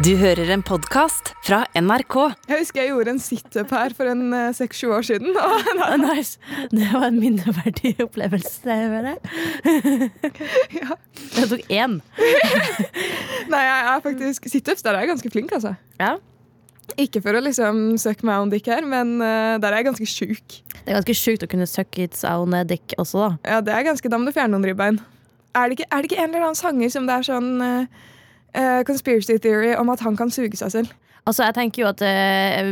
Du hører en podkast fra NRK. Jeg husker jeg gjorde en situp her for en eh, seks-sju år siden. Og Ah, nice. Det var en minneverdig opplevelse. Det. Jeg tok én. Nei, jeg er faktisk situps, der er jeg ganske flink, altså. Ja. Ikke for å liksom søke meg on dick her, men uh, der er jeg ganske sjuk. Det er ganske sjukt å kunne suck its own dick også, da. Ja, det er ganske, Da må du fjerne noen ribbein. Er det, ikke, er det ikke en eller annen sanger som det er sånn eh, eh, conspiracy theory om at han kan suge seg selv? Altså, jeg tenker jo at uh,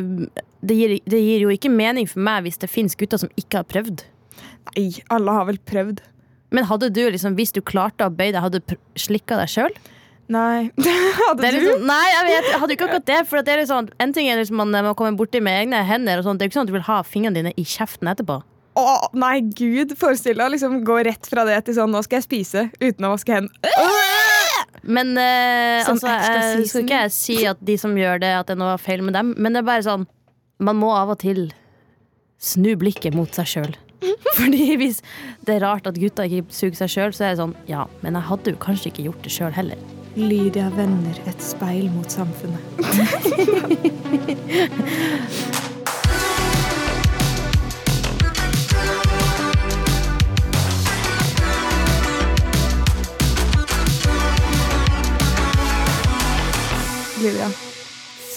det, gir, det gir jo ikke mening for meg hvis det finnes gutter som ikke har prøvd. Nei, alle har vel prøvd. Men hadde du liksom, hvis du klarte å bøye deg, hadde du slikka deg sjøl? Nei. Hadde Det du? liksom, nei, jeg, vet, jeg hadde ikke akkurat det. For det er liksom, en ting er liksom man må komme borti med egne hender, og sånt. det er jo ikke sånn at du vil ha fingrene dine i kjeften etterpå. Å, nei, gud. Forestill deg å liksom gå rett fra det til sånn nå skal jeg spise uten å vaske hendene. Men eh, Sånn altså, eh, skal ikke jeg si at de som gjør det, at det er noe feil med dem. Men det er bare sånn Man må av og til snu blikket mot seg sjøl. Fordi hvis det er rart at gutta ikke suger seg sjøl, så er det sånn Ja, men jeg hadde jo kanskje ikke gjort det sjøl heller. Lydia vender et speil mot samfunnet.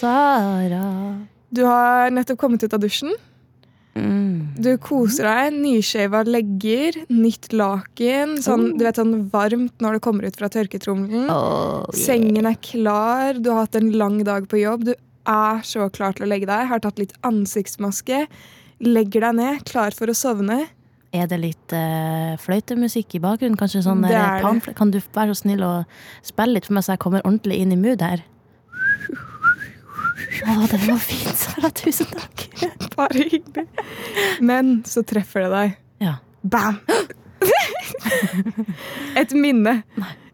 Sara du har nettopp kommet ut av dusjen. mm. Du koser deg. Nyshava legger, nytt laken. Sånn, du vet, sånn varmt når du kommer ut fra tørketrommelen. oh, yeah. Sengen er klar, du har hatt en lang dag på jobb. Du er så klar til å legge deg. Har tatt litt ansiktsmaske. Legger deg ned, klar for å sovne. Er det litt uh, fløytemusikk i bakgrunnen? Kanskje sånn Det det. Kan du være så snill å spille litt for meg, så jeg kommer ordentlig inn i mood her? Å, den var fin, Sara. Tusen takk. Bare hyggelig. Men så treffer det deg. Ja. Bam! Et minne.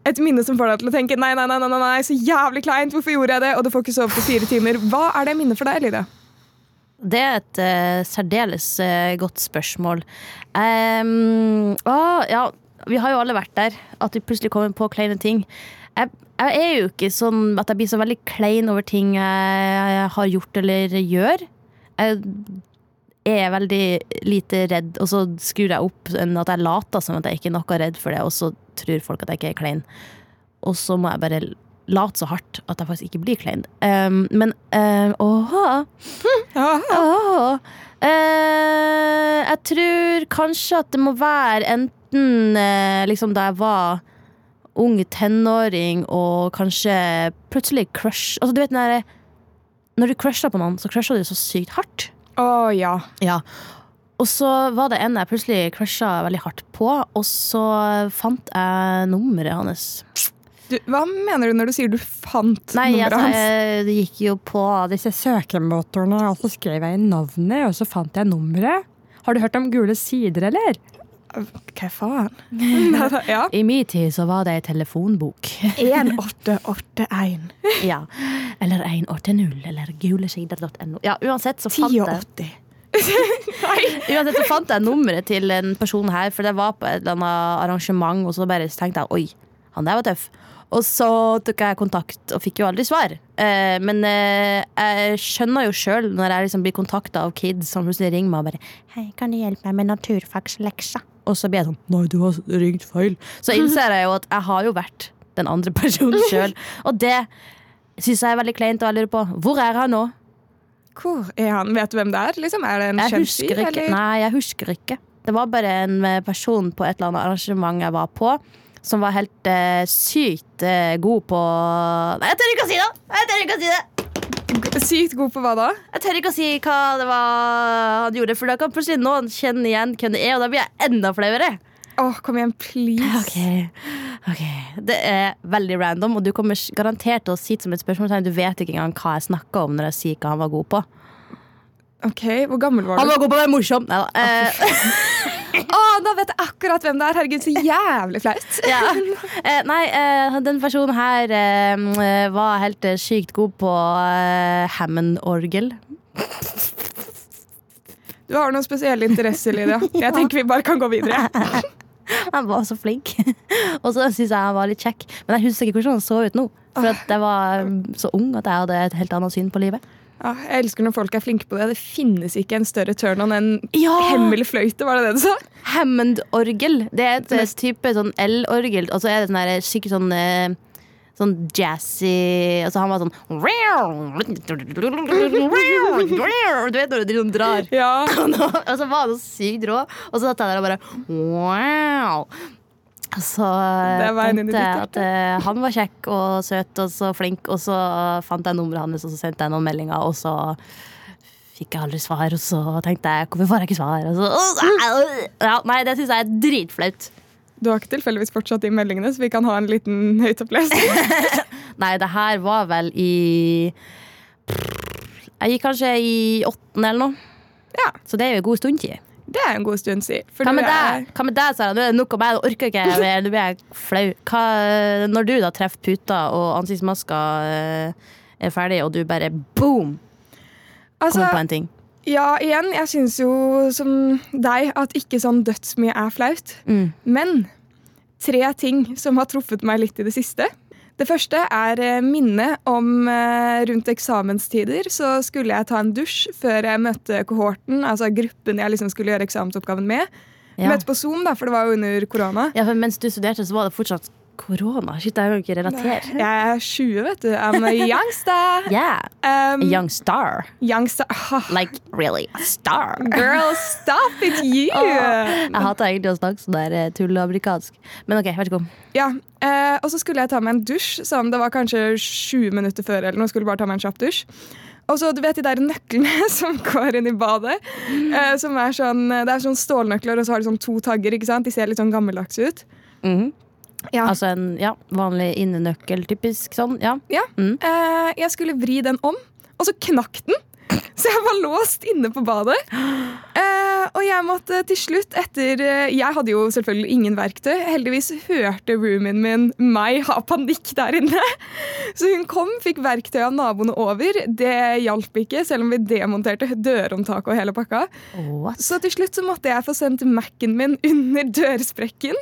Et minne som får deg til å tenke nei, nei, nei, nei, nei, nei, så jævlig kleint. Hvorfor gjorde jeg det? Og du får ikke sove på fire timer. Hva er det minnet for deg, Lydia? Det er et uh, særdeles uh, godt spørsmål. Um, å, ja, vi har jo alle vært der. At vi plutselig kommer på kleine ting. Jeg, jeg er jo ikke sånn at jeg blir så veldig klein over ting jeg har gjort eller gjør. Jeg er veldig lite redd, og så skrur jeg opp enn at jeg later som at jeg ikke er noe redd for det, og så tror folk at jeg ikke er klein. Og så må jeg bare late så hardt at jeg faktisk ikke blir klein. Um, men uh, åha Ja, Åh. Eh, jeg tror kanskje at det må være enten uh, liksom da jeg var ung tenåring og kanskje plutselig crush Altså du vet når, Når du crusher på noen, så crusher du så sykt hardt. Å ja. Ja. Og så var det en jeg plutselig crusha veldig hardt på, og så fant jeg nummeret hans. Du, hva mener du når du sier du fant Nei, nummeret altså, hans? jeg, det gikk jo på disse søkemotorene, og så skrev jeg inn navnet, og så fant jeg nummeret. Har du hørt om Gule sider, eller? Hva faen? ja. I min tid så var det ei telefonbok. 1881. ja. Eller 180, eller gulesider.no. Ja, uansett så fant jeg 1080. Uansett så fant jeg nummeret til en person her, for det var på et eller annet arrangement, og så bare tenkte jeg oi, han der var tøff. Og så tok jeg kontakt og fikk jo aldri svar. Eh, men eh, jeg skjønner jo sjøl når jeg liksom blir kontakta av kids som plutselig ringer meg og bare 'Hei, kan du hjelpe meg med naturfagsleksa?' Og så blir jeg sånn 'Nei, du har ringt feil'. Så innser jeg jo at jeg har jo vært den andre personen sjøl. Og det syns jeg er veldig kleint, og jeg lurer på hvor er han nå? Hvor er han? Vet du hvem det er? Liksom, er det en kjent fyr? Nei, jeg husker ikke. Det var bare en eh, person på et eller annet arrangement jeg var på, som var helt uh, sykt uh, god på Nei, jeg tør ikke å si det! Jeg tør ikke å si det! Sykt god på hva da? Jeg tør ikke å si hva det var han gjorde, for da kan plutselig noen kjenne igjen hvem det er, og da blir jeg enda flauere. Åh, kom igjen, please. Ok, ok Det er veldig random, og du kommer garantert til å si det som et spørsmålstegn. Du vet ikke engang hva jeg snakker om når jeg sier hva han var god på. Ok, Hvor gammel var du? Han var god på å være morsom! Nei da. Da vet jeg akkurat hvem det er! Herregud, så jævlig flaut. ja. eh, nei, eh, den personen her eh, var helt eh, sykt god på eh, Hammond-orgel. Du har noen spesielle interesser, Lydia. Jeg tenker vi bare kan gå videre. Han var så flink. Og så syns jeg han var litt kjekk. Men jeg husker ikke hvordan han så ut nå. For jeg var um, så ung at jeg hadde et helt annet syn på livet. Ja, jeg elsker når folk er flinke på det. Det finnes ikke en større turn-on enn Ja! Hemmelig-fløyte, var det det du sa? Hammond-orgel. Det er et er- eh, type sånn L-orgel, og så er det sånn der skikkelig sånn eh, Sånn jazzy Altså han var sånn Du vet når du driver drar. Ja. og så var han så sykt rå, og så satt jeg der og bare wow. Så i tenkte jeg at uh, han var kjekk og søt og så flink, og så fant jeg nummeret hans, og så sendte jeg noen meldinger, og så fikk jeg aldri svar, og så tenkte jeg hvorfor får jeg ikke svar? Så, ja, nei, det syns jeg er dritflaut. Du har ikke tilfeldigvis fortsatt de meldingene, så vi kan ha en liten høytopplesning? Nei, det her var vel i Jeg gikk kanskje i åttende eller noe. Ja. Så det er jo en god stund til. Det er en god stund siden. Hva med deg, Sara? Nå er det nok av meg. Jeg orker ikke mer. Nå blir jeg flau. Hva, når du da treffer puta og ansiktsmasker eh, er ferdig, og du bare boom Altså, kommer på en ting. ja, igjen, jeg syns jo som deg at ikke sånn dødsmye er flaut. Mm. Men tre ting som har truffet meg litt i det siste. Det første er eh, minnet om eh, rundt eksamenstider så skulle jeg ta en dusj før jeg møtte kohorten, altså gruppen jeg liksom skulle gjøre eksamensoppgaven med. Ja. Møtte på Zoom, da, for det var jo under korona. ja, for mens du studerte, så var det fortsatt korona. Shit, jeg kan ikke relatere. Jeg er 20, vet du. I'm a youngster. Yeah. Um, A young star. Young star. Like really a star. girl, stop it, you! Jeg hater egentlig å snakke sånn der eh, tulleamerikansk. Men OK, vær så god. Ja, eh, Og så skulle jeg ta meg en dusj. Sånn, det var kanskje 20 minutter før. eller noe, skulle bare ta meg en kjapp dusj. Og så, du vet de der nøklene som går inn i badet. Eh, som er sånn, Det er sånn stålnøkler, og så har de sånn to tagger. ikke sant? De ser litt sånn gammeldags ut. Mhm. Ja. Altså en ja, vanlig innenøkkel, typisk sånn. Ja. ja. Mm. Eh, jeg skulle vri den om, og så knakk den. Så jeg var låst inne på badet. Eh, og jeg måtte til slutt etter eh, Jeg hadde jo selvfølgelig ingen verktøy. Heldigvis hørte roomien min meg ha panikk der inne. Så hun kom, fikk verktøy av naboene over. Det hjalp ikke, selv om vi demonterte dørhåndtaket og hele pakka. What? Så til slutt så måtte jeg få sendt Mac-en min under dørsprekken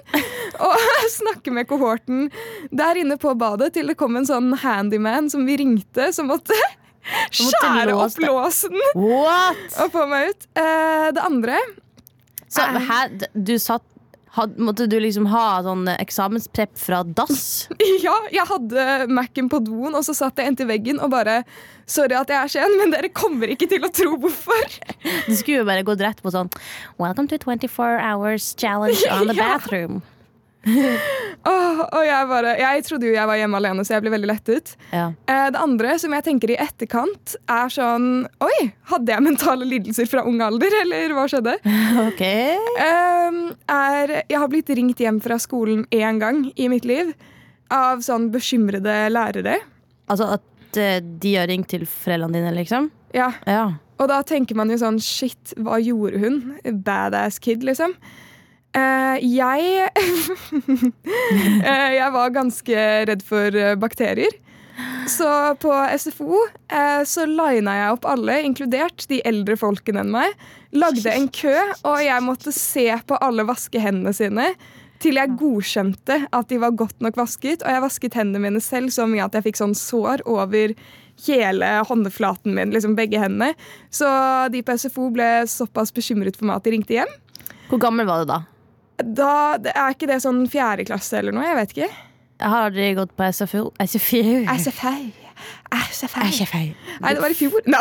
og snakke med kohorten der inne på badet til det kom en sånn handyman som vi ringte, som måtte måtte skjære opp låsen What? og få meg ut. Eh, det andre Så er- her, du satt had, Måtte du liksom ha sånn eksamensprepp fra dass? Ja, jeg hadde Mac-en på doen, og så satt jeg inntil veggen og bare Sorry at jeg er sen, men dere kommer ikke til å tro hvorfor. Du skulle jo bare gått rett på sånn Welcome to 24 hours challenge on the Ja. bathroom. Åh, og jeg, bare, jeg trodde jo jeg var hjemme alene, så jeg ble veldig lettet. Ja. Eh, Det andre som jeg tenker i etterkant, er sånn Oi, hadde jeg mentale lidelser fra ung alder, eller hva skjedde? OK. Eh, er, jeg har blitt ringt hjem fra skolen én gang i mitt liv av sånn bekymrede lærere. Altså at eh, de har ringt til foreldrene dine, liksom? Ja, Ja. Og da tenker man jo sånn Shit, hva gjorde hun? Badass kid, liksom. Eh, jeg uh, Jeg var ganske redd for eh, bakterier. Så på SFO uh, så lina jeg opp alle, inkludert de eldre folkene enn meg. Lagde en kø, og jeg måtte se på alle vaske hendene sine. Til jeg godkjente at de var godt nok vasket. Og jeg vasket hendene mine selv så mye at jeg fikk sånn sår over hele håndflaten min. liksom begge hendene. Så de på SFO ble såpass bekymret for meg at de ringte hjem. Hvor gammel var du da? Da, det Er ikke det sånn fjerde klasse eller noe? Jeg vet ikke. Jeg har aldri gått på SFO. SFU. SFU. SFO. SFO. Nei, det var i fjor. Nei.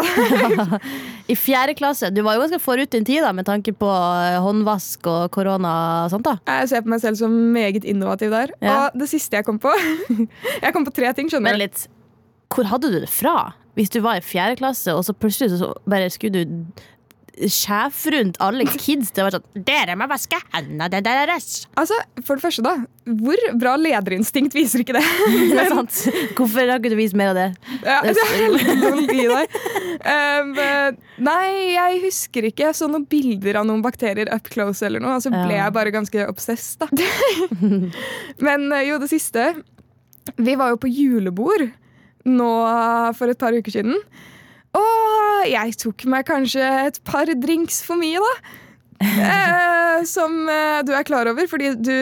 I fjerde klasse. Du var jo ganske forut din tid da, med tanke på eh, håndvask og korona og sånt. da. Jeg ser på meg selv som meget innovativ der. Ja. Og det siste jeg kom på Jeg kom på tre ting, skjønner du. Men litt, hvor hadde du det fra? Hvis du var i fjerde klasse, og så plutselig så bare skulle du sjef rundt alle kids. Det var sånn Dere må vaske hendene deres! Altså, For det første, da. Hvor bra lederinstinkt viser ikke det? Det er sant. Hvorfor har ikke du vist mer av det? Ja, Det er noen i deg. Um, eh, nei, jeg husker ikke. Jeg så noen bilder av noen bakterier up close eller noe, og så ble jeg bare ganske obsessed, da. Men eh, jo, det siste. Vi var jo på julebord nå for et par uker siden. Og jeg tok meg kanskje et par drinks for mye, da. eh, som eh, du er klar over, fordi du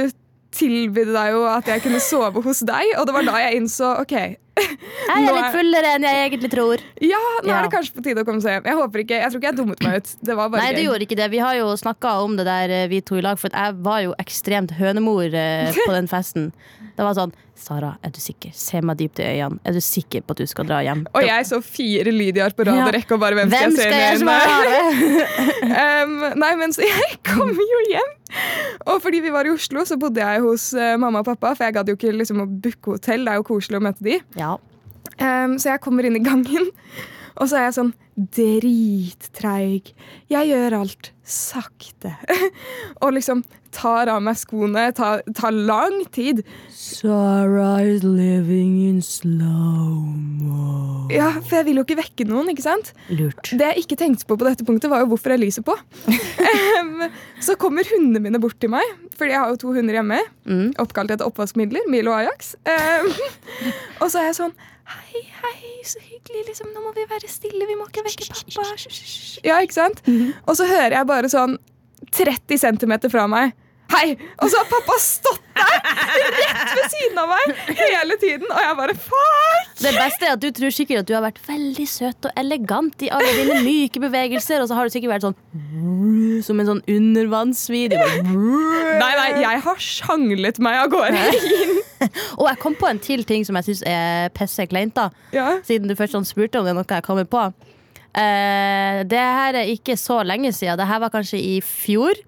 tilbød deg jo at jeg kunne sove hos deg, og det var da jeg innså OK. Jeg er litt fullere enn jeg egentlig tror. Ja, nå Ja. er det kanskje på tide å komme seg hjem. Jeg håper ikke, jeg tror ikke jeg dummet meg ut. Det var bare Nei, du gjorde ikke det. Vi har jo snakka om det der, eh, vi to i lag, for jeg var jo ekstremt hønemor eh, på den festen. Det var sånn Sara, er du sikker? Se meg dypt i øynene. Er du sikker på at du skal dra hjem? Og jeg så fire Lydiaer på rad Ja. og rekke, og bare hvem Hvem skal jeg se i? Um, nei, men så jeg kom jo hjem. Og fordi vi var i Oslo, så bodde jeg hos eh, mamma og pappa. For jeg gadd jo ikke liksom, å booke hotell. Det er jo koselig å møte de. Ja. Um, så jeg kommer inn i gangen, og så er jeg sånn drittreig. Jeg gjør alt sakte. og liksom tar av meg skoene. Tar, tar lang tid. Sarah is living in slow-mo. Ja, For jeg vil jo ikke vekke noen, ikke sant? Lurt. Det jeg ikke tenkte på på dette punktet, var jo hvorfor jeg lyser på. um, så kommer hundene mine bort til meg, fordi jeg har jo to hunder hjemme. Mm. Oppkalt etter oppvaskmidler, Milo og Ajax. Um, og så er jeg sånn Hei, hei, så hyggelig. liksom, Nå må vi være stille, vi må ikke vekke pappa. Ja, ikke sant? Og så hører jeg bare sånn 30 cm fra meg. Hei! Og så har pappa stått der rett ved siden av meg hele tiden, og jeg bare fuck! Det beste er at du tror sikkert at du har vært veldig søt og elegant i alle dine myke bevegelser, og så har du sikkert vært sånn som en sånn undervannsvideo. Nei, nei, jeg har sjanglet meg av gårde. Og jeg kom på en til ting som jeg syns er pisse kleint, da. Ja. Siden du først sånn spurte om det er noe jeg kommer på. Uh, det her er ikke så lenge siden. Det her var kanskje i fjor.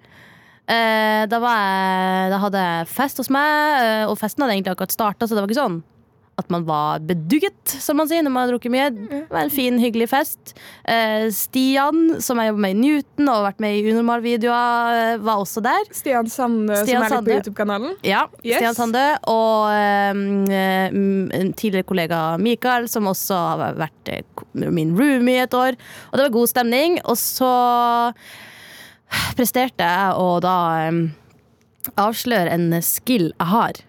Eh, da, var jeg, da hadde jeg fest hos meg, eh, og festen hadde egentlig akkurat starta, så det var ikke sånn at man var bedugget, som man sier når man har drukket mye. Det var en fin, hyggelig fest. Eh, Stian, som jeg jobber med i Newton og har vært med i Unormal-videoer, eh, var også der. Stian Sande, Stian som er litt på YouTube-kanalen. Ja, Yes. Stian Sande og eh, mm, en tidligere kollega Mikael, som også har vært eh, min roomie et år. Og det var god stemning. Og så presterte jeg å da um, avsløre en skill jeg har.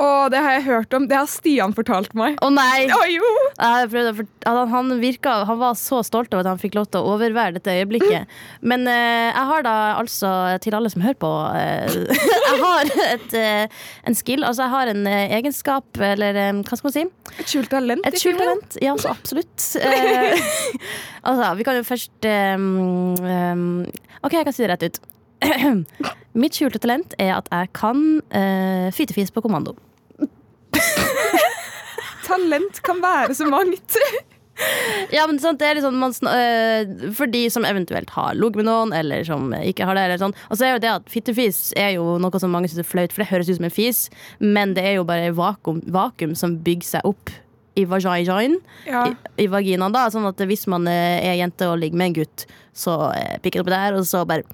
Og det har jeg hørt om. Det har Stian fortalt meg. Å nei! Å jo! Han, han, virka, han var så stolt over at han fikk lov til å overvære dette øyeblikket. Men eh, jeg har da altså, til alle som hører på eh, Jeg har et, eh, en skill, altså jeg har en eh, egenskap, eller eh, hva skal man si? Et skjult talent. Et skjult talent. Ja, så absolutt. Eh, altså, vi kan jo først um, OK, jeg kan si det rett ut. Mitt skjulte talent er at jeg kan uh, fytefis på kommando. Talent kan være så mangt. Ja, men sant, det er sånn man, øh, For de som eventuelt har ligget med noen, eller som ikke har det. Eller sånn. Og så er jo det at Fittefis er jo noe som mange syns er flaut, for det høres ut som en fis, men det er jo bare vakuum, vakuum som bygger seg opp i vaginaen, Ja. i, i vaginaen. da Sånn at hvis man øh, er jente og ligger med en gutt, så øh, pikker det opp der, og så bare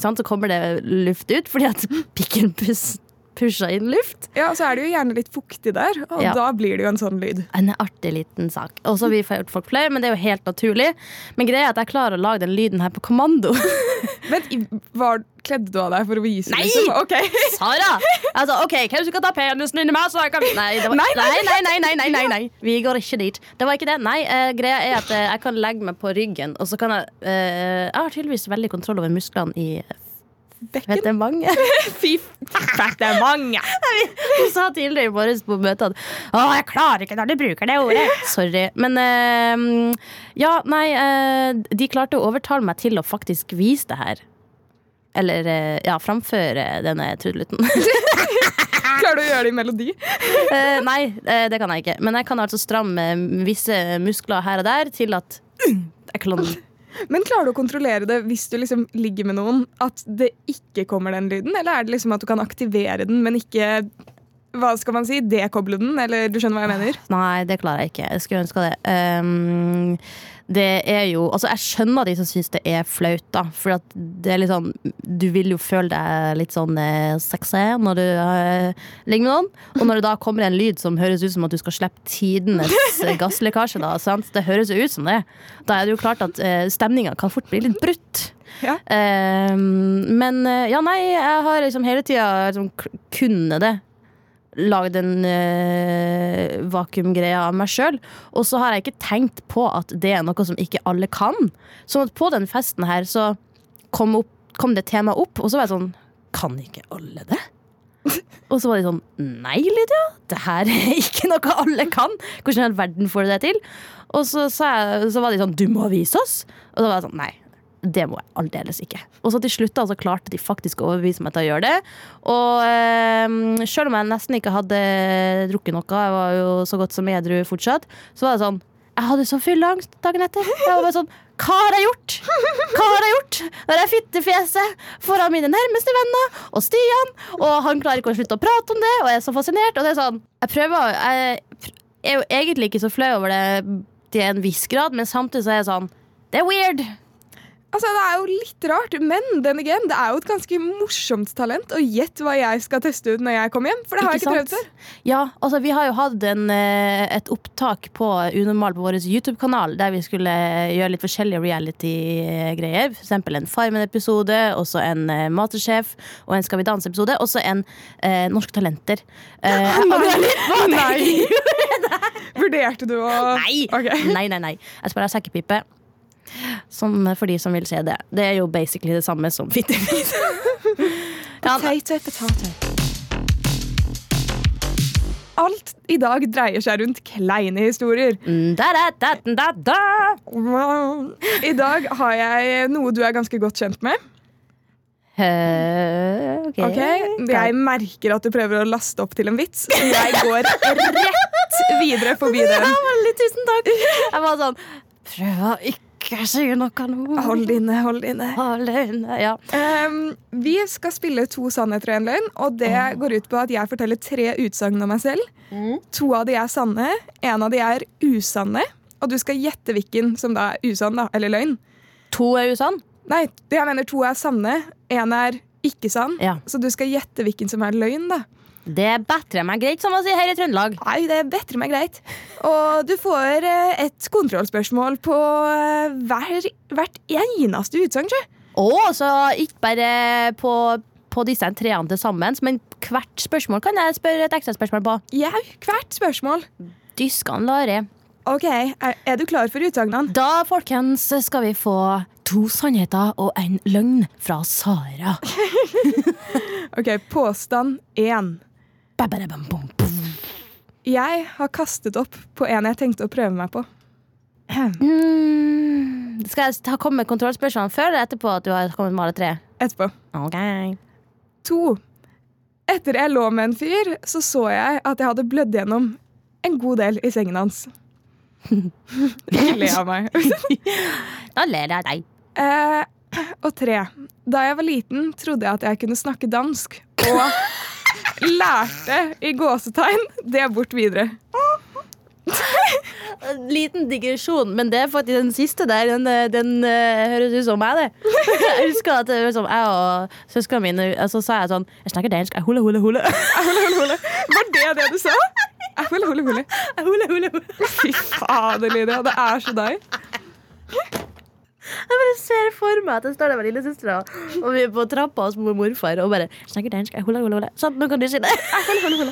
Så kommer det luft ut fordi at pikken pus, pusher inn luft. ja, så er det jo gjerne litt fuktig der, og Ja. da blir det jo en sånn lyd. En artig liten sak. Og så har vi gjort folk flau, men det er jo helt naturlig. Men greia er at jeg klarer å lage den lyden her på kommando. Vent, var, kledde du av deg for å vise? Nei! Liksom? Okay. Sara! Altså, OK, hvem skal ta penisen inni meg? Så jeg kan... Nei, det var... Nei, nei, nei, nei, nei, nei, nei, nei. Vi går ikke dit. Det var ikke det. Nei, uh, greia er at uh, jeg kan legge meg på ryggen, og så kan jeg uh, Jeg har tydeligvis veldig kontroll over musklene i Bekken? Mange? Fy mange! Du sa tidligere i morges på møtet at Å, jeg klarer ikke når du bruker det ordet. Sorry. Men uh, ja, nei uh, De klarte å overtale meg til å faktisk vise det her. Eller uh, ja, framføre denne trudelutten. Klarer du å gjøre det i melodi? Eh, nei, det kan jeg ikke. Men jeg kan altså stramme visse muskler her og der til at jeg kan Men klarer du å kontrollere det hvis du liksom ligger med noen, at det ikke kommer den lyden? Eller er det liksom at du kan aktivere den, men ikke hva skal man si, dekoble den? Eller du skjønner hva jeg mener? Nei, det klarer jeg ikke. Jeg skulle ønske det. Um, det er jo Altså, jeg skjønner de som syns det er flaut, da. For at det er litt sånn Du vil jo føle deg litt sånn eh, sexy når du eh, ligger med noen. Og når det da kommer en lyd som høres ut som at du skal slippe tidenes eh, gasslekkasje, da. Sant? Det høres jo ut som det. Da er det jo klart at eh, stemninga kan fort bli litt brutt. Ja. Eh, men eh, ja, nei, jeg har liksom hele tida liksom, kunnet det. Lagd en uh, vakuumgreie av meg sjøl. Og så har jeg ikke tenkt på at det er noe som ikke alle kan. Sånn at på den festen her så kom opp kom det temaet opp, og så var jeg sånn Kan ikke alle det? Og så var de sånn Nei, Lydia, det her er ikke noe alle kan. Hvordan i all verden får du det til? Og så, jeg, så var de sånn Du må vise oss. Og da var jeg sånn Nei. Det må jeg aldeles ikke. Og så til slutt altså, klarte de faktisk å overbevise meg til å gjøre det. Og eh, selv om jeg nesten ikke hadde drukket noe, jeg var jo så godt som edru fortsatt, så var det sånn Jeg hadde så fylleangst dagen etter. Jeg var bare sånn Hva har jeg gjort? Hva har jeg gjort? Når jeg fittefjeset foran mine nærmeste venner og Stian, og han klarer ikke å slutte å prate om det, og jeg er så fascinert. Og det er sånn Jeg prøver Jeg er jo egentlig ikke så flau over det til en viss grad, men samtidig så er jeg sånn Det er weird. Altså, Det er jo litt rart, men den again, det er jo et ganske morsomt talent. Og gjett hva jeg skal teste ut når jeg kommer hjem, for det har jeg Ikke ikke prøvd før. Ja, altså vi har jo hatt en, eh, et opptak på Unormal på vår YouTube-kanal der vi skulle gjøre litt forskjellige reality-greier. For eksempel en Farmen-episode, også en matersjef Masterchef og en Skal vi danse-episode. Også en eh, Norsk Talenter. Eh, Nei. nei. Vurderte du å Nei. Okay. nei, nei, nei. Jeg spiller sekkepipe. Som for de som vil se det. Det er jo basically det samme som fittefis. ja, Potato, potato. Alt i dag dreier seg rundt kleine historier. mm, da, da, da, da, da. I dag har jeg noe du er ganske godt kjent med. Uh, okay. Ok? Jeg merker at du prøver å laste opp til en vits, så jeg går rett videre forbi den. Ja, veldig tusen takk. Jeg var sånn Prøv å ikke si noe nå. Hold inne, hold inne. Hold inne. Ja. Um, vi skal spille to sannheter og en løgn, og det går ut på at jeg forteller tre utsagn om meg selv. To av de er sanne, en av de er usanne, og du skal gjette hvilken som da er usann da, eller løgn. To er usann. Nei, det jeg mener to er sanne, en er ikke sann, Ja. så du skal gjette hvilken som er løgn. da. Det bedrer meg greit, som man sier her i Trøndelag. Nei, det er bedre meg greit. Og du får eh, et kontrollspørsmål på eh, hver, hvert eneste utsagn. sjø. Å, så ikke bare på, på disse treene til sammen, men hvert spørsmål kan jeg spørre et ekstra spørsmål på. Ja, hvert spørsmål. Dyskan Lare. Ok, er, er du klar for utsagnene? Da, folkens, skal vi få to sannheter og en løgn fra Sara. Ok, Påstand én. Jeg har kastet opp på en jeg tenkte å prøve meg på. Mm, skal jeg komme med kontrollspørsmål før eller etterpå at du har kommet med alle tre? Etterpå. Ok. To. Etter jeg lå med en fyr, så så jeg at jeg hadde blødd gjennom en god del i sengen hans. Ikke le av meg. Da ler jeg av deg. Eh, og tre. Da jeg var liten, trodde jeg at jeg kunne snakke dansk. Og lærte i gåsetegn det bort videre. Liten digresjon, men det er faktisk den siste der. Den, eh, den eh, høres ut som meg, det. Jeg husker at jeg og søsknene mine altså, Så sa jeg sånn Jeg snakker dansk. Jeg hule, hule, hule. Var det det du sa? Hule, hule, hule. Fy fader, Lydia. Det er så deg. Jeg bare ser for meg at jeg står der med lillesøstera, og vi er på trappa hos mor og morfar og bare snakker dansk. Hula, hula, hule. Sånn, nå kan du si det. Herregud.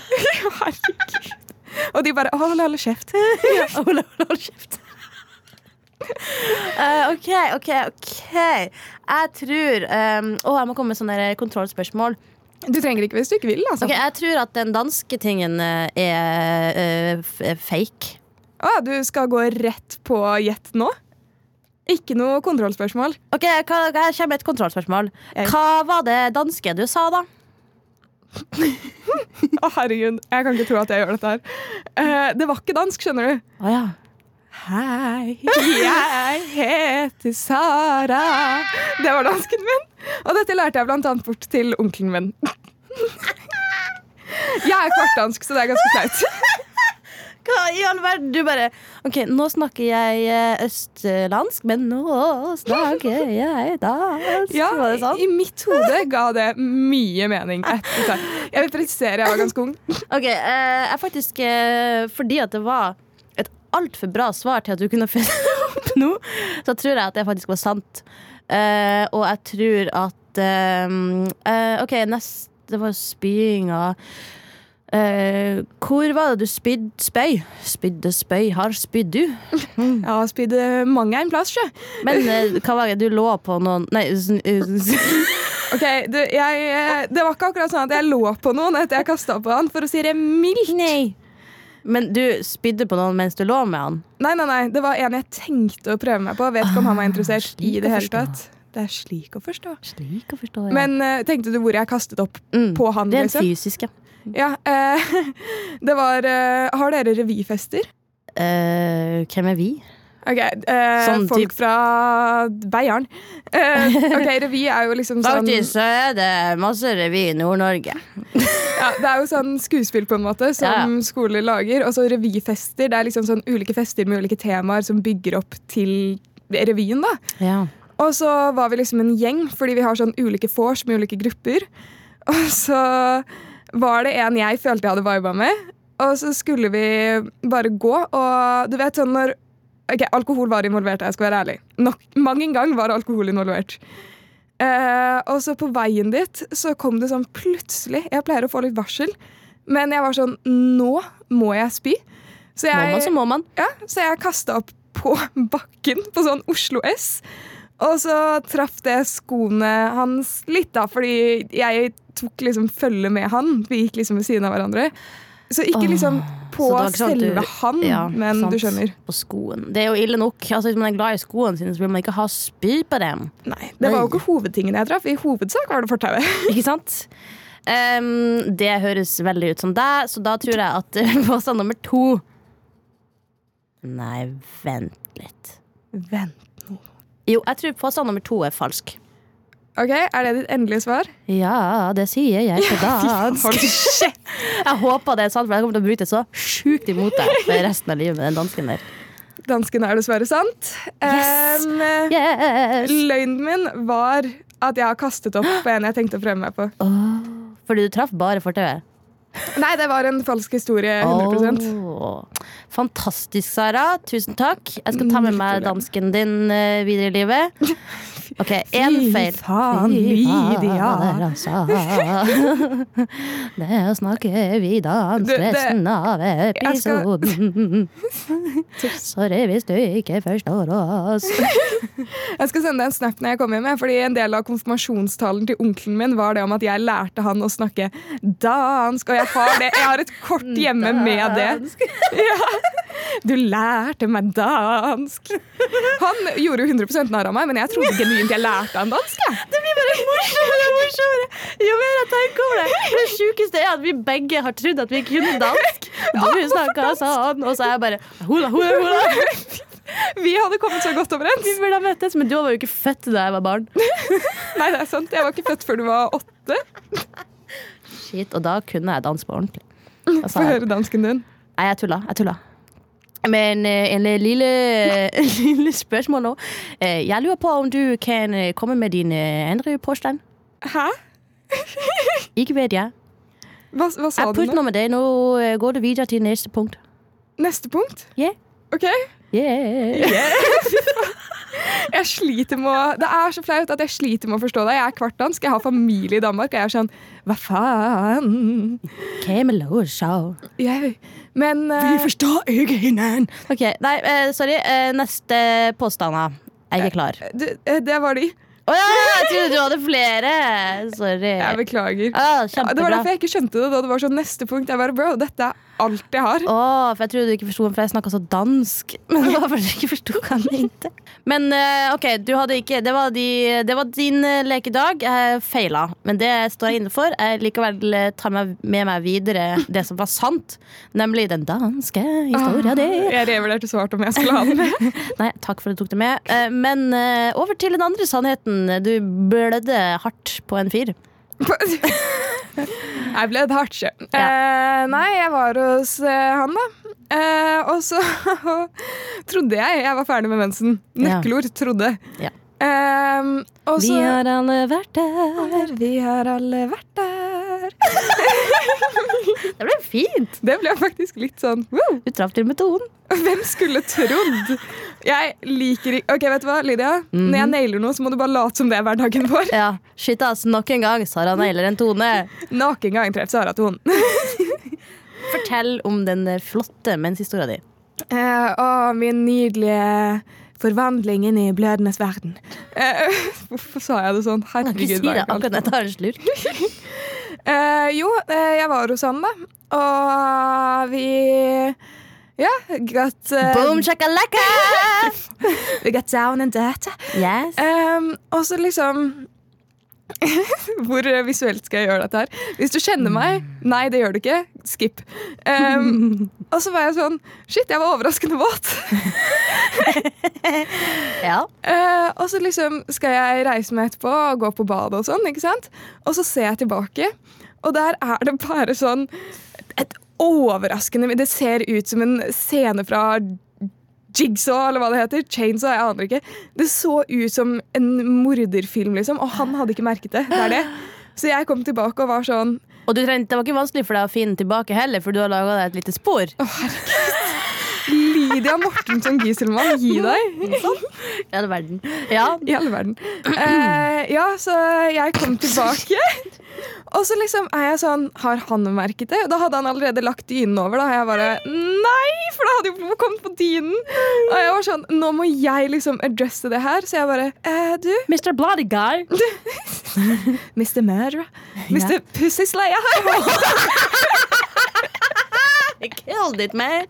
Og de bare Hold, hold kjeft. Hule, hule, hold kjeft. Uh, OK, OK, OK. Jeg tror um, Å, jeg må komme med sånne kontrollspørsmål. Du trenger ikke hvis du ikke vil. altså. Ok, Jeg tror at den danske tingen eh, er uh, fake. Å, du skal gå rett på gjett nå? Ikke noe kontrollspørsmål. Ok, hva, Her kommer et kontrollspørsmål. Hva var det danske du sa, da? Å, herregud, jeg kan ikke tro at jeg gjør dette her. Eh, det var ikke dansk, skjønner du. Å ja. Hei, jeg heter Sara. Det var dansken min. Og dette lærte jeg blant annet bort til onkelen min. Jeg er kvartdansk, så det er ganske flaut. Hva i all verden? Du bare OK, nå snakker jeg eh, østlandsk, men nå snakker jeg dansk. Ja, var det sånn? I mitt hode ga det mye mening. Jeg vil presisere, jeg var ganske ung. OK, eh, jeg faktisk eh, Fordi at det var et altfor bra svar til at du kunne finne opp nå, så tror jeg at det faktisk var sant. Og jeg tror at OK, neste Det var spyinga. Eh, hvor var det du spydde spøy? Spydde spøy, har spydd du? Jeg har spydd eh, mange en plass, sjø. Men eh, hva var det, du lå på noen Nei, s- s- Ok, du, jeg, eh, Det var ikke akkurat sånn at jeg lå på noen etter jeg kasta på han, for å si det mildt. Nei. Men du spydde på noen mens du lå med han? Nei, nei, nei, det var en jeg tenkte å prøve meg på. Vet ikke om han var interessert Ah, i det hele tatt. Det er slik å forstå. Slik å forstå, Men uh, tenkte du hvor jeg kastet opp mm. på han? Det er liksom? fysisk, ja. Eh, det var eh, Har dere revyfester? Eh, hvem er vi? Ok, eh, Sånn Folk typ- fra Beiarn. Eh, ok, revy er jo liksom sånn Faktisk så er det masse revy i Nord-Norge. ja, Det er jo sånn skuespill på en måte som Ja. skoler lager. Og så revyfester. Det er liksom sånn ulike fester med ulike temaer som bygger opp til revyen. da Ja. Og så var vi liksom en gjeng, fordi vi har sånn ulike vors med ulike grupper. Og så var det en jeg følte jeg hadde viba med, og så skulle vi bare gå. Og du vet sånn når Ok, alkohol var involvert, jeg skal være ærlig. Nok, mang en gang var alkohol involvert. Uh, og så på veien dit så kom det sånn plutselig Jeg pleier å få litt varsel, men jeg var sånn Nå må jeg spy. Så Må man, så må man. ja, så jeg kasta opp på bakken på sånn Oslo S. Og så traff det skoene hans litt, da, fordi jeg tok liksom følge med han. Vi gikk liksom ved siden av hverandre. Så ikke liksom på ikke sånn selve du- han, Ja, men sant. du skjønner. På skoen. Det er jo ille nok. Altså, hvis man er glad i skoene sine, så vil man ikke ha spy på dem. Nei, Det var jo ikke hovedtingen jeg traff. I hovedsak var det fortauet. Ikke sant? Um, det høres veldig ut som deg, så da tror jeg at eh, påstand nummer to Nei, vent litt. Vent. nå. Jo, jeg tror påstand nummer to er falsk. Ok, Er det ditt endelige svar? Ja, det sier jeg på dansk. Jeg håper det er sant, for jeg kommer til å det så sjukt imot deg for resten av livet med den dansken der. Dansken er dessverre sant. Yes. Um, Yes! Løgnen min var at jeg har kastet opp på en jeg tenkte å prøve meg på. Fordi du traff bare fortauet? Nei, det var en falsk historie. 100 oh. Fantastisk, Sara. Tusen takk. Jeg skal ta med meg dansken din eh, videre i livet. OK, én Fy faen, Lydia. altså. Det snakker vi dans resten av skal- episoden. Sorry hvis du ikke forstår oss. Jeg skal sende deg en snap når jeg kommer hjem, fordi en del av konfirmasjonstalen til onkelen min var det om at jeg lærte han å snakke dansk, og jeg har, det. Jeg har et kort hjemme med det. Ja. Du lærte meg dansk. Han gjorde jo 100 narr av meg, men jeg trodde genuint jeg lærte han dansk. Det blir bare morsommere og morsommere jo mer jeg tenker over det. Det sjukeste er at vi begge har trodd at vi kunne dansk. Du snakka sånn, og så er jeg bare hula, hula, hula. Vi hadde kommet så godt overens. Vi burde ha møttes, men du var jo ikke født da jeg var barn. Nei, det er sant. Jeg var ikke født før du var åtte. Shit, Og da kunne jeg danse på ordentlig. Få høre dansken din. Nei, jeg tulla. Jeg tulla. Men eh, en lille, lille spørsmål nå. Eh, Jeg lurer på om du kan komme med din andre påstand? Hæ? Ikke vet jeg. Hva, hva sa Jeg du nå? med det. Nå går det videre til neste punkt. Neste punkt? Yeah. Ok. Yeah. Jeg sliter med å Det er så flaut at jeg sliter med å forstå deg. Jeg er kvartdansk, jeg har familie i Danmark, og jeg er sånn Hva faen? Jeg, men Vi forstår ikke hverandre. Ok, nei, uh, sorry. Uh, neste påstand. da. Jeg er ikke klar. du, eh, det var de. Å ja, jeg trodde du hadde flere! Sorry. Jeg beklager. Ah, Ja, det var derfor jeg ikke skjønte det da det var sånn neste punkt. Jeg bare, bro, dette er alt jeg har. Å, for jeg trodde du ikke forsto, for jeg snakka så dansk. Men det var fordi du ikke forsto hva han mente. Men eh, OK, du hadde ikke Det var, de, det var din eh, lekedag. Jeg feila, men det står jeg inne for. Jeg likevel eh, tar meg med meg videre det som var sant, nemlig den danske historia di. Jeg revurderte svart om jeg skulle ha den med. Nei, takk for at du tok det med. Men over til den andre sannheten. Du blødde hardt på en fyr. Jeg ble et hardt Eh, nei, jeg var hos eh, han, da. Eh, og så trodde jeg jeg var ferdig med mensen. Ja. Nøkkelord 'trodde'. Ja. Eh, og Vi har alle vært der. Vi har alle vært der. Det ble fint. Det ble faktisk litt sånn wow. Du traff til med tonen. Hvem skulle trodd? Jeg liker ikke Ok, vet du hva, Lydia? Når jeg nailer noe, så må du bare late som det er hverdagen vår. Ja, shit ass, nok en gang Sara nailer en tone. Nok en gang treffer Sara tonen. Fortell om den flotte menshistoria di. Eh, å, min nydelige Forvandlingen i blødenes verden. Eh, hvorfor sa jeg det sånn? Herregud. ikke si det akkurat når jeg tar en slurk. Eh, jo, eh, jeg var hos han, da. Og vi Ja, got uh, Boom shakalaka! We got down and dirty. Yes. Um, og så liksom Hvor visuelt skal jeg gjøre dette her? Hvis du kjenner meg Nei, det gjør du ikke. Skip. Um, og så var jeg sånn Shit, jeg var overraskende våt. Ja. Uh, og så liksom skal jeg reise meg etterpå og gå på badet og sånn. ikke sant? Og så ser jeg tilbake, og der er det bare sånn et overraskende Det ser ut som en scene fra Jigsaw, eller hva det heter. Chainsaw, jeg aner ikke. Det så ut som en morderfilm, liksom, og han hadde ikke merket det. Det det. Så jeg kom tilbake og var sånn Og du trengte, det var ikke vanskelig for deg å finne tilbake heller, for du har laga deg et lite spor. Lydia Mortensson Gieselmann, gi deg! I all verden. Ja. I all verden. Eh, ja, så jeg kom tilbake. Og så liksom er jeg sånn Har han merket det? Da hadde han allerede lagt dynen over. Da jeg bare Nei! For da hadde jo kommet på dynen. Og jeg var sånn Nå må jeg liksom adresse det her. Så jeg bare eh, Du, Mr. Bloody Guy. Mr. Murderer. Mr. Pussy Slayer her. I killed it, man.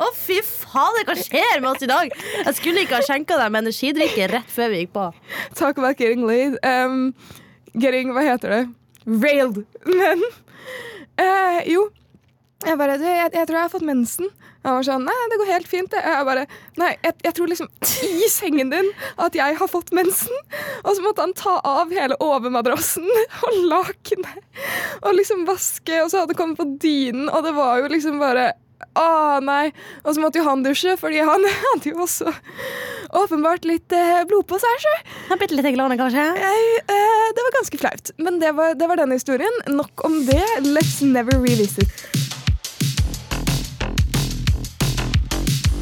Å, fy fader, hva skjer med oss i dag? Jeg skulle ikke ha skjenka med energidrikke rett før vi gikk på. Talk about getting laid. Um, getting Hva heter det? Railed. Men uh, jo. Jeg bare jeg, jeg tror jeg har fått mensen. Han var sånn Nei, det går helt fint. det». Jeg bare Nei, jeg, jeg tror liksom i sengen din at jeg har fått mensen. Og så måtte han ta av hele overmadrassen og lakenet og liksom vaske, og så hadde det kommet på dynen, og det var jo liksom bare å nei. Og så måtte jo han dusje, fordi han hadde jo også åpenbart litt eh, blod på seg. Så. Jeg Bitte litt glad, kanskje? Jeg, eh, det var ganske flaut. Men det var, det var den historien. Nok om det. Let's never revisit.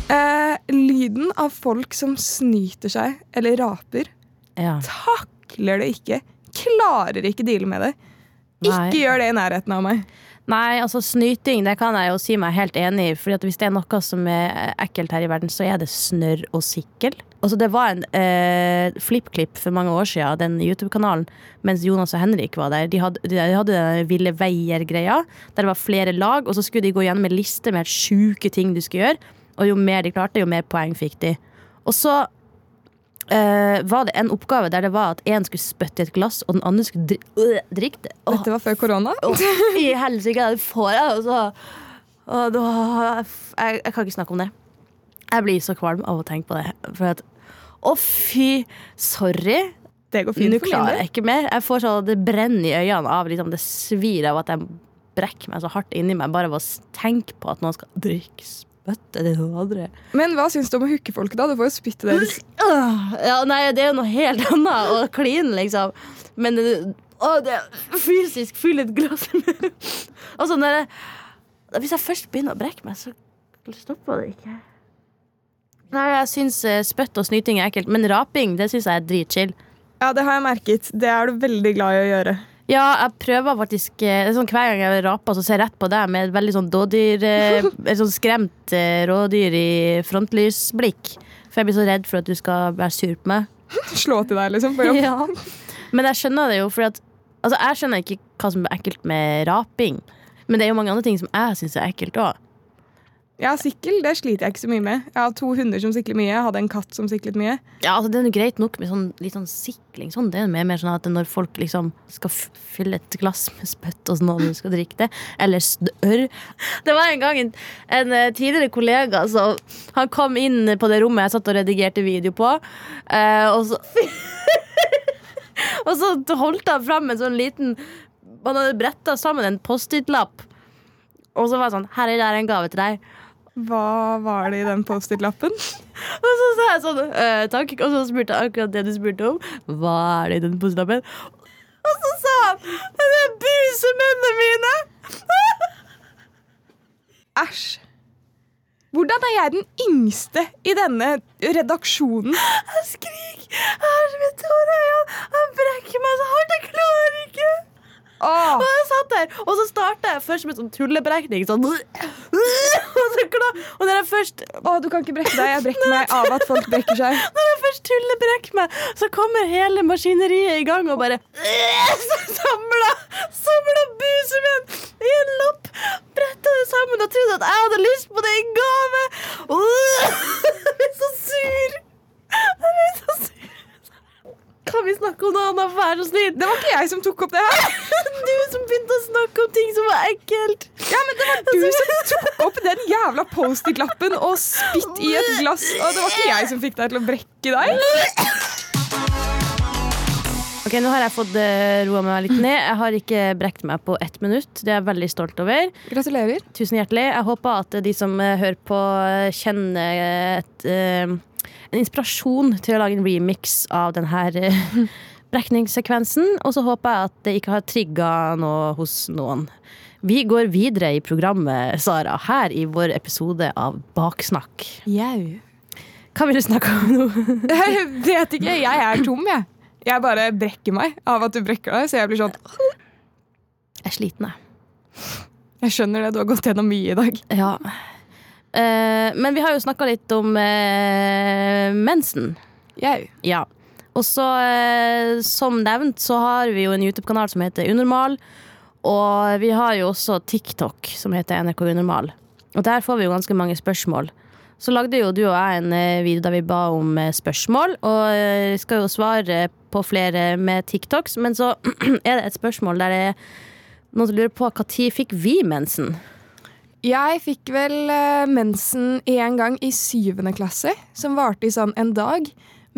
Eh, lyden av folk som snyter seg eller raper, Ja. takler det ikke. Klarer ikke deale med det. Nei. Ikke gjør det i nærheten av meg. Nei, altså snyting det kan jeg jo si meg helt enig i. Fordi Hvis det er noe som er ekkelt her i verden, så er det snørr og sikkel. Altså Det var en eh, FlippKlipp for mange år siden, den YouTube-kanalen, mens Jonas og Henrik var der. De hadde, de hadde den Ville veier-greia, der det var flere lag, og så skulle de gå gjennom en liste med helt sjuke ting du skulle gjøre. Og jo mer de klarte, jo mer poeng fikk de. Og så Uh, var det en oppgave der det var at én skulle spytte i et glass, og den andre skulle dri øh, drikke det. Åh, Dette var før korona. I helsike, det får jeg, altså. så og da, jeg, jeg kan ikke snakke om det. Jeg blir så kvalm av å tenke på det. For at Å, fy! Sorry. Det går fint Nå klarer jeg ikke mer. Jeg får så Det brenner i øynene av liksom, Det svir av at jeg brekker meg så hardt inni meg bare ved å tenke på at noen skal drikke spytte til noen andre. Men hva syns du om å hooke folk, da? Du får jo spytte deres Ja, nei, det er jo noe helt annet å kline, liksom. Men det, å, det er fysisk fylle et glass med Altså, når jeg, Hvis jeg først begynner å brekke meg, så stopper det ikke. Nei, jeg syns eh, spytt og snyting er ekkelt, men raping det syns jeg er dritchill. Ja, det har jeg merket. Det er du veldig glad i å gjøre. Ja, jeg prøver faktisk eh, det er sånn Hver gang jeg raper, så ser jeg rett på deg med et veldig sånn dådyr eh, Et sånn skremt eh, rådyr i frontlysblikk. For jeg blir så redd for at du skal være sur på meg. Slå til deg, liksom, på jobb. Ja. Men jeg skjønner det jo, for at Altså, jeg skjønner ikke hva som er ekkelt med raping. Men det er jo mange andre ting som jeg syns er ekkelt òg. Ja, sikkel det sliter jeg ikke så mye med. Jeg har to hunder som sikler mye. Jeg hadde en katt som siklet mye. Ja, altså, det er greit nok med sånn, litt sånn sikling. Sånn. Det er mer, mer sånn at når folk liksom skal fylle et glass med spytt og sånn, og du skal drikke det, eller snørr Det var en gang en, en eh, tidligere kollega så Han kom inn på det rommet jeg satt og redigerte video på, eh, og så Og så holdt han fram en sånn liten Han hadde bretta sammen en Post-It-lapp. Og så var det sånn Her er det en gave til deg. Hva var det i den Post-It-lappen? Og så sa jeg sånn «Eh, Takk. Og så spurte jeg akkurat det du spurte om. Hva er det i den Post-It-lappen? Og så sa han Det er busemennene mine! Æsj. Hvordan er jeg den yngste i denne redaksjonen? Jeg skriker. øynene! Jeg brekker meg så hardt. Jeg klarer ikke. Åh, Og jeg satt der, og så starta jeg først med sånn tullebrekning. Sånn. Og så! Og når jeg først Å, du kan ikke brekke deg. Jeg brekker meg av at folk brekker seg. Når jeg først tullebrekker meg, så kommer hele maskineriet i gang og bare Samla Samla buset mitt i en lapp, bretta det sammen og trodde at jeg hadde lyst på det i gave. Jeg blir så sur. Jeg blir så sur. Kan vi snakke om noe annet? Vær så snill. Det var ikke jeg som tok opp det her. Du som begynte å snakke om ting som var ekkelt. Ja, men det var du som tok opp den jævla Post-It-lappen og spytt i et glass. Og det var ikke jeg som fikk deg til å brekke deg. Ok, Nå har jeg fått uh, roa meg litt ned. Jeg har ikke brekt meg på ett minutt. Det er jeg veldig stolt over. Gratulerer. Tusen hjertelig. Jeg håper at de som eh, hører på, eh, kjenner et, eh, en inspirasjon til å lage en remix av denne uh, brekningssekvensen. Og så håper jeg at det ikke har trigga noe hos noen. Vi går videre i programmet, Sara, her i vår episode av Baksnakk. Jau. Hva vil du snakke om nå? Jeg vet ikke. Jeg er tom, jeg. Jeg bare brekker meg av at du brekker deg, så jeg blir sånn Jeg er sliten, jeg. Jeg skjønner det, du har gått gjennom mye i dag. Ja. Eh, men vi har jo snakka litt om eh, mensen. Jau. Ja. Og så, eh, som nevnt, så har vi jo en YouTube-kanal som heter Unormal. Og vi har jo også TikTok som heter NRK Unormal. Og der får vi jo ganske mange spørsmål. Så lagde jo du og jeg en eh, video da vi ba om eh, spørsmål, og eh, skal jo svare på flere med TikToks, men så er det et spørsmål der det er noen som lurer på når fikk vi mensen? Jeg fikk vel eh, mensen én gang i syvende klasse, som varte i sånn en dag.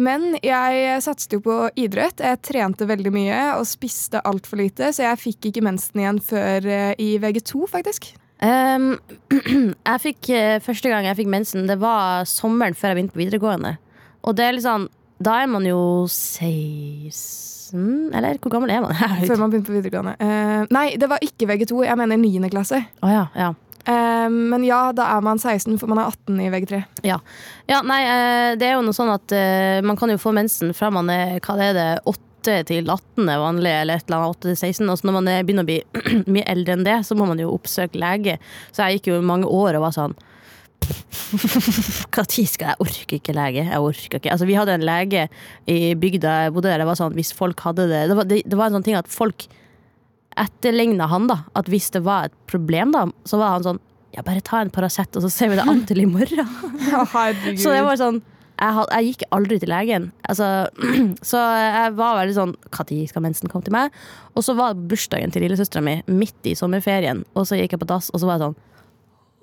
Men jeg satset jo på idrett. Jeg trente veldig mye og spiste altfor lite, så jeg fikk ikke mensen igjen før eh, i VG2, faktisk. Um, jeg fikk, eh, første gang jeg fikk mensen, det var sommeren før jeg begynte på videregående. Og det er litt sånn, da er man jo 16 Eller hvor gammel er man? Før man begynte på videregående. Uh, nei, det var ikke VG2. Jeg mener 9. klasse. Oh, ja, ja. Eh, men ja, da er man 16, for man er 18 i VG3. ja. Ja, nei, eh, det er jo noe sånn at eh, man kan jo få mensen fra man er hva er det, 8 til 18 er vanlig, eller et eller annet 8 til 16. Og så når man er, begynner å bli mye eldre enn det, så må man jo oppsøke lege. Så jeg gikk jo mange år og var sånn Hva tid skal jeg? Orker ikke lege. Jeg orker ikke. Altså, vi hadde en lege i bygda jeg bodde der. Det var sånn, hvis folk hadde det Det var, det, det var en sånn ting at folk etterligna han, da. At hvis det var et problem, da, så var han sånn Ja, bare ta en Paracet, og så ser vi det an til i morgen. Så det var sånn jeg, had, jeg gikk aldri til legen. Altså, så jeg var veldig sånn Når skal mensen komme til meg? Og så var bursdagen til lillesøstera mi midt i sommerferien, og så gikk jeg på dass, og så var jeg sånn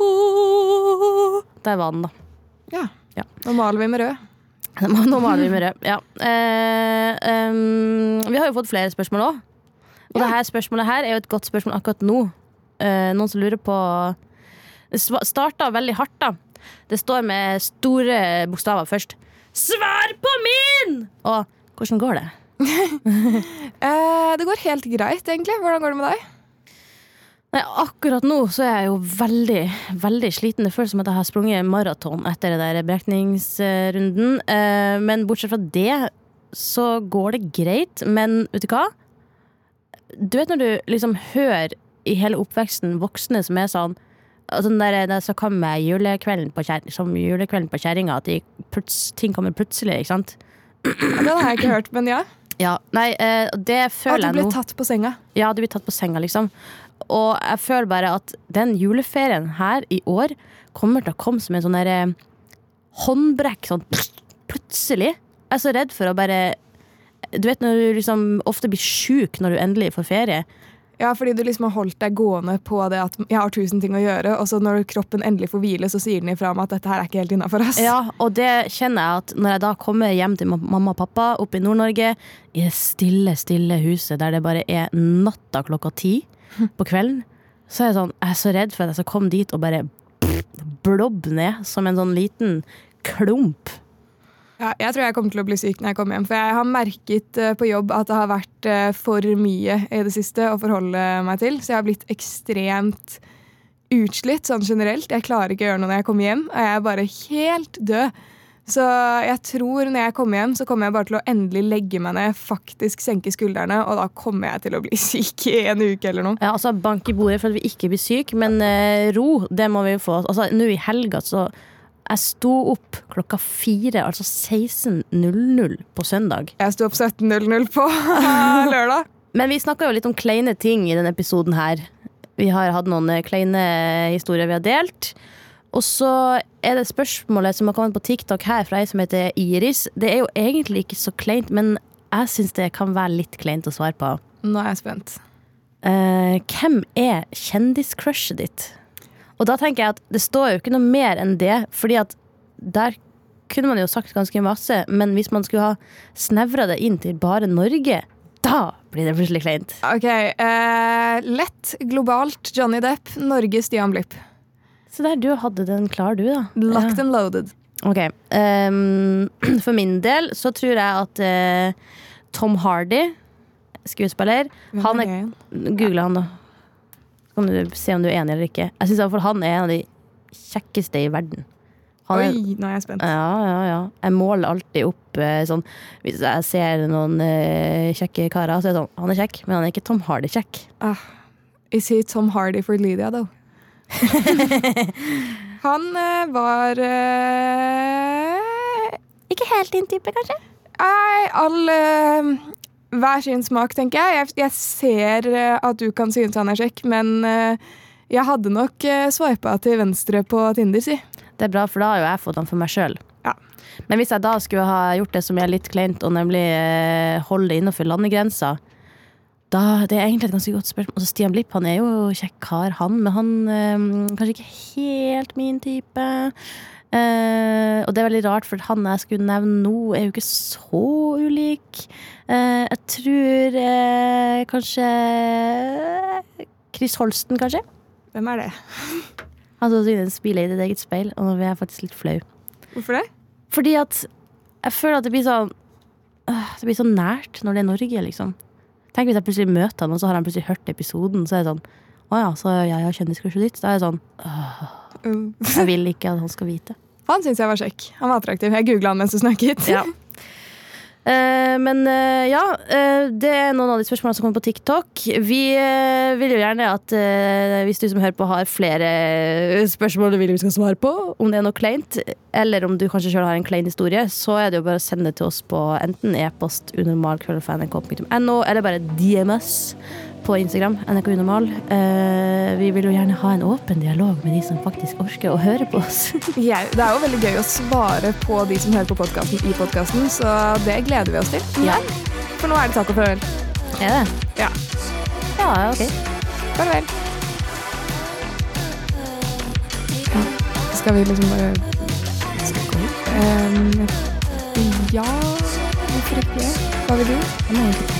«Åh». Der var den, da. ja. Ja. Nå maler vi med rød. Nå maler vi med rød. Ja. Eh, um, vi har jo fått flere spørsmål òg. Og det her spørsmålet her er jo et godt spørsmål akkurat nå. Eh, noen som lurer på Det starta veldig hardt, da. Det står med store bokstaver først. Svar på min! Og hvordan går det? Eh, det går helt greit, egentlig. Hvordan går det med deg? Nei, akkurat nå så er jeg jo veldig, veldig sliten. Det føles som at jeg har sprunget maraton etter den der brekningsrunden. Eh, Men bortsett fra det så går det greit. Men vet du hva? Du vet når du liksom hører i hele oppveksten voksne som er sånn altså den der, det Så kommer julekvelden på, kjæring, som julekvelden på kjerringa, at pluts, ting kommer plutselig, ikke sant? Den har jeg ikke hørt, men ja. Ja, nei, eh, det føler jeg du At du blir tatt på senga. Ja, du blir tatt på senga, liksom. Og jeg føler bare at den juleferien her i år kommer til å komme som en sånn derre håndbrekk sånn plutselig. Jeg er så redd for å bare Du vet når du liksom ofte blir sjuk når du endelig får ferie. Ja, fordi du liksom har holdt deg gående på det at jeg har tusen ting å gjøre, og så når kroppen endelig får hvile, så sier den ifra om at dette her er ikke helt innafor oss. Ja, og det kjenner jeg at når jeg da kommer hjem til mamma og pappa oppe i Nord-Norge, i det stille, stille huset der det bare er natta klokka ti på kvelden, så er jeg sånn, jeg er så redd for at jeg skal komme dit og bare blobbe ned som en sånn liten klump. Ja, jeg tror jeg kommer til å bli syk når jeg kommer hjem. For jeg har merket eh, på jobb at det har vært eh, for mye i det siste å forholde meg til. Så jeg har blitt ekstremt utslitt sånn generelt. Jeg klarer ikke å gjøre noe når jeg kommer hjem, og jeg er bare helt død. Så jeg tror når jeg kommer hjem, så kommer jeg bare til å endelig legge meg ned, faktisk senke skuldrene, og da kommer jeg til å bli syk i en uke eller noe. Ja, altså Bank i bordet for at vi ikke blir syke, men eh, ro, det må vi jo få. Altså, Nå i helga så Jeg sto opp klokka fire, altså 16.00 på søndag. Jeg sto opp 17.00 på lørdag. Men vi snakka jo litt om kleine ting i denne episoden her. Vi har hatt noen eh, kleine historier vi har delt. Og så er det spørsmålet som har kommet på TikTok her fra ei som heter Iris. Det er jo egentlig ikke så kleint, men jeg syns det kan være litt kleint å svare på. Nå er jeg spent. Uh, hvem er kjendiscrushet ditt? Og da tenker jeg at det står jo ikke noe mer enn det, fordi at der kunne man jo sagt ganske masse, men hvis man skulle ha snevra det inn til bare Norge, da blir det plutselig kleint. Ok, eh, Lett, globalt, Johnny Depp, Norge, Stian Blipp. Så der, du hadde den klar, du, da. Locked and loaded. Ok. Um, for min del så tror jeg at uh, Tom Hardy, skuespiller Han er Google han, da. Så kan du se om du er enig eller ikke. Jeg syns han er en av de kjekkeste i verden. Han er, Oi, nå er jeg spent. ja, ja, ja. Jeg måler alltid opp eh, sånn Hvis jeg ser noen uh, kjekke karer, så er det sånn Han er kjekk, men han er ikke Tom Hardy-kjekk. Ah, is he Tom Hardy for Lydia, though? Han uh, var uh... Ikke helt din type, kanskje? Nei, all Hver sin smak, tenker jeg. jeg. Jeg ser eh, at du kan synes han er kjekk, men eh, jeg hadde nok uh, sveipa til venstre på Tinder, si. Det er bra, for da har jo jeg fått han for meg sjøl. Ja. Men hvis jeg da skulle ha gjort det som er litt kleint, og nemlig eh, holde det innenfor landegrensa, da, det er egentlig et ganske godt spørsmål. Altså, Stian Blipp han er jo kjekk kar, han, men han øh, kanskje ikke helt min type. Eh, og det er veldig rart, for han jeg skulle nevne nå, er jo ikke så ulik. Uh, jeg tror uh, kanskje Chris Holsten, kanskje? Hvem er det? Han som synes spiller i ditt eget speil, og nå blir jeg faktisk litt flau. Hvorfor det? Fordi at jeg føler at det blir sånn øh, Det blir så nært når det er Norge, liksom. Tenk hvis jeg plutselig møter han, og så har han plutselig hørt episoden, så er det sånn Å ja, så jeg har kjendiskurset ditt. Da er det sånn Åh. Uh, Jeg vil ikke at han skal vite. Han syns jeg var kjekk. Han var attraktiv. Jeg googla han mens du snakket. Ja. Eh, men eh, ja, eh, det er noen av de spørsmålene som kommer på TikTok. Vi vil jo gjerne at hvis du som hører på har flere spørsmål du vil vi skal svare på, om det er noe kleint, eller om du kanskje sjøl har en klein historie, så er det jo bare å sende det til oss på enten e-post unormal.nrk.no, eller bare DMS på Instagram, NRK Unormal. Eh, vi vil jo gjerne ha en åpen dialog med de som faktisk orker å høre på oss. ja, det er jo veldig gøy å svare på de som hører på podkasten i podkasten, så det gleder vi oss til. Ja. For nå er det taco farvel. Er det? Ja. Ja, ok. Farvel. Skal vi liksom bare? Ehm, ja Hvorfor ikke? Hva vil du? Ok,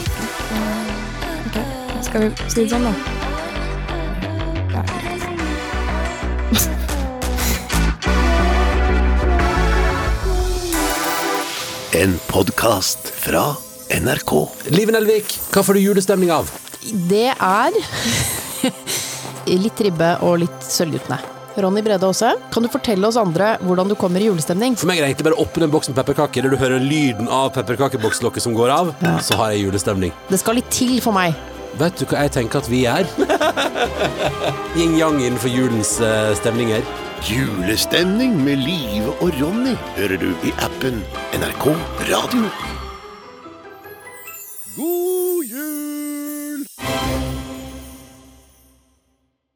Skal vi si det sånn, da? Ja, greit. En podkast fra NRK. Liven Nelvik, hva får du julestemning av? Det er litt ribbe og litt Sølvguttene. Ronny Brede Aase, kan du fortelle oss andre hvordan du kommer i julestemning? For meg er det egentlig bare å åpne en boks med pepperkaker, der du hører lyden av pepperkakebokslokket som går av, så har jeg julestemning. Det skal litt til for meg. Vet du hva jeg tenker at vi er? Yin-yang innenfor julens uh, stemninger. Julestemning med Live og Ronny hører du i appen NRK Radio.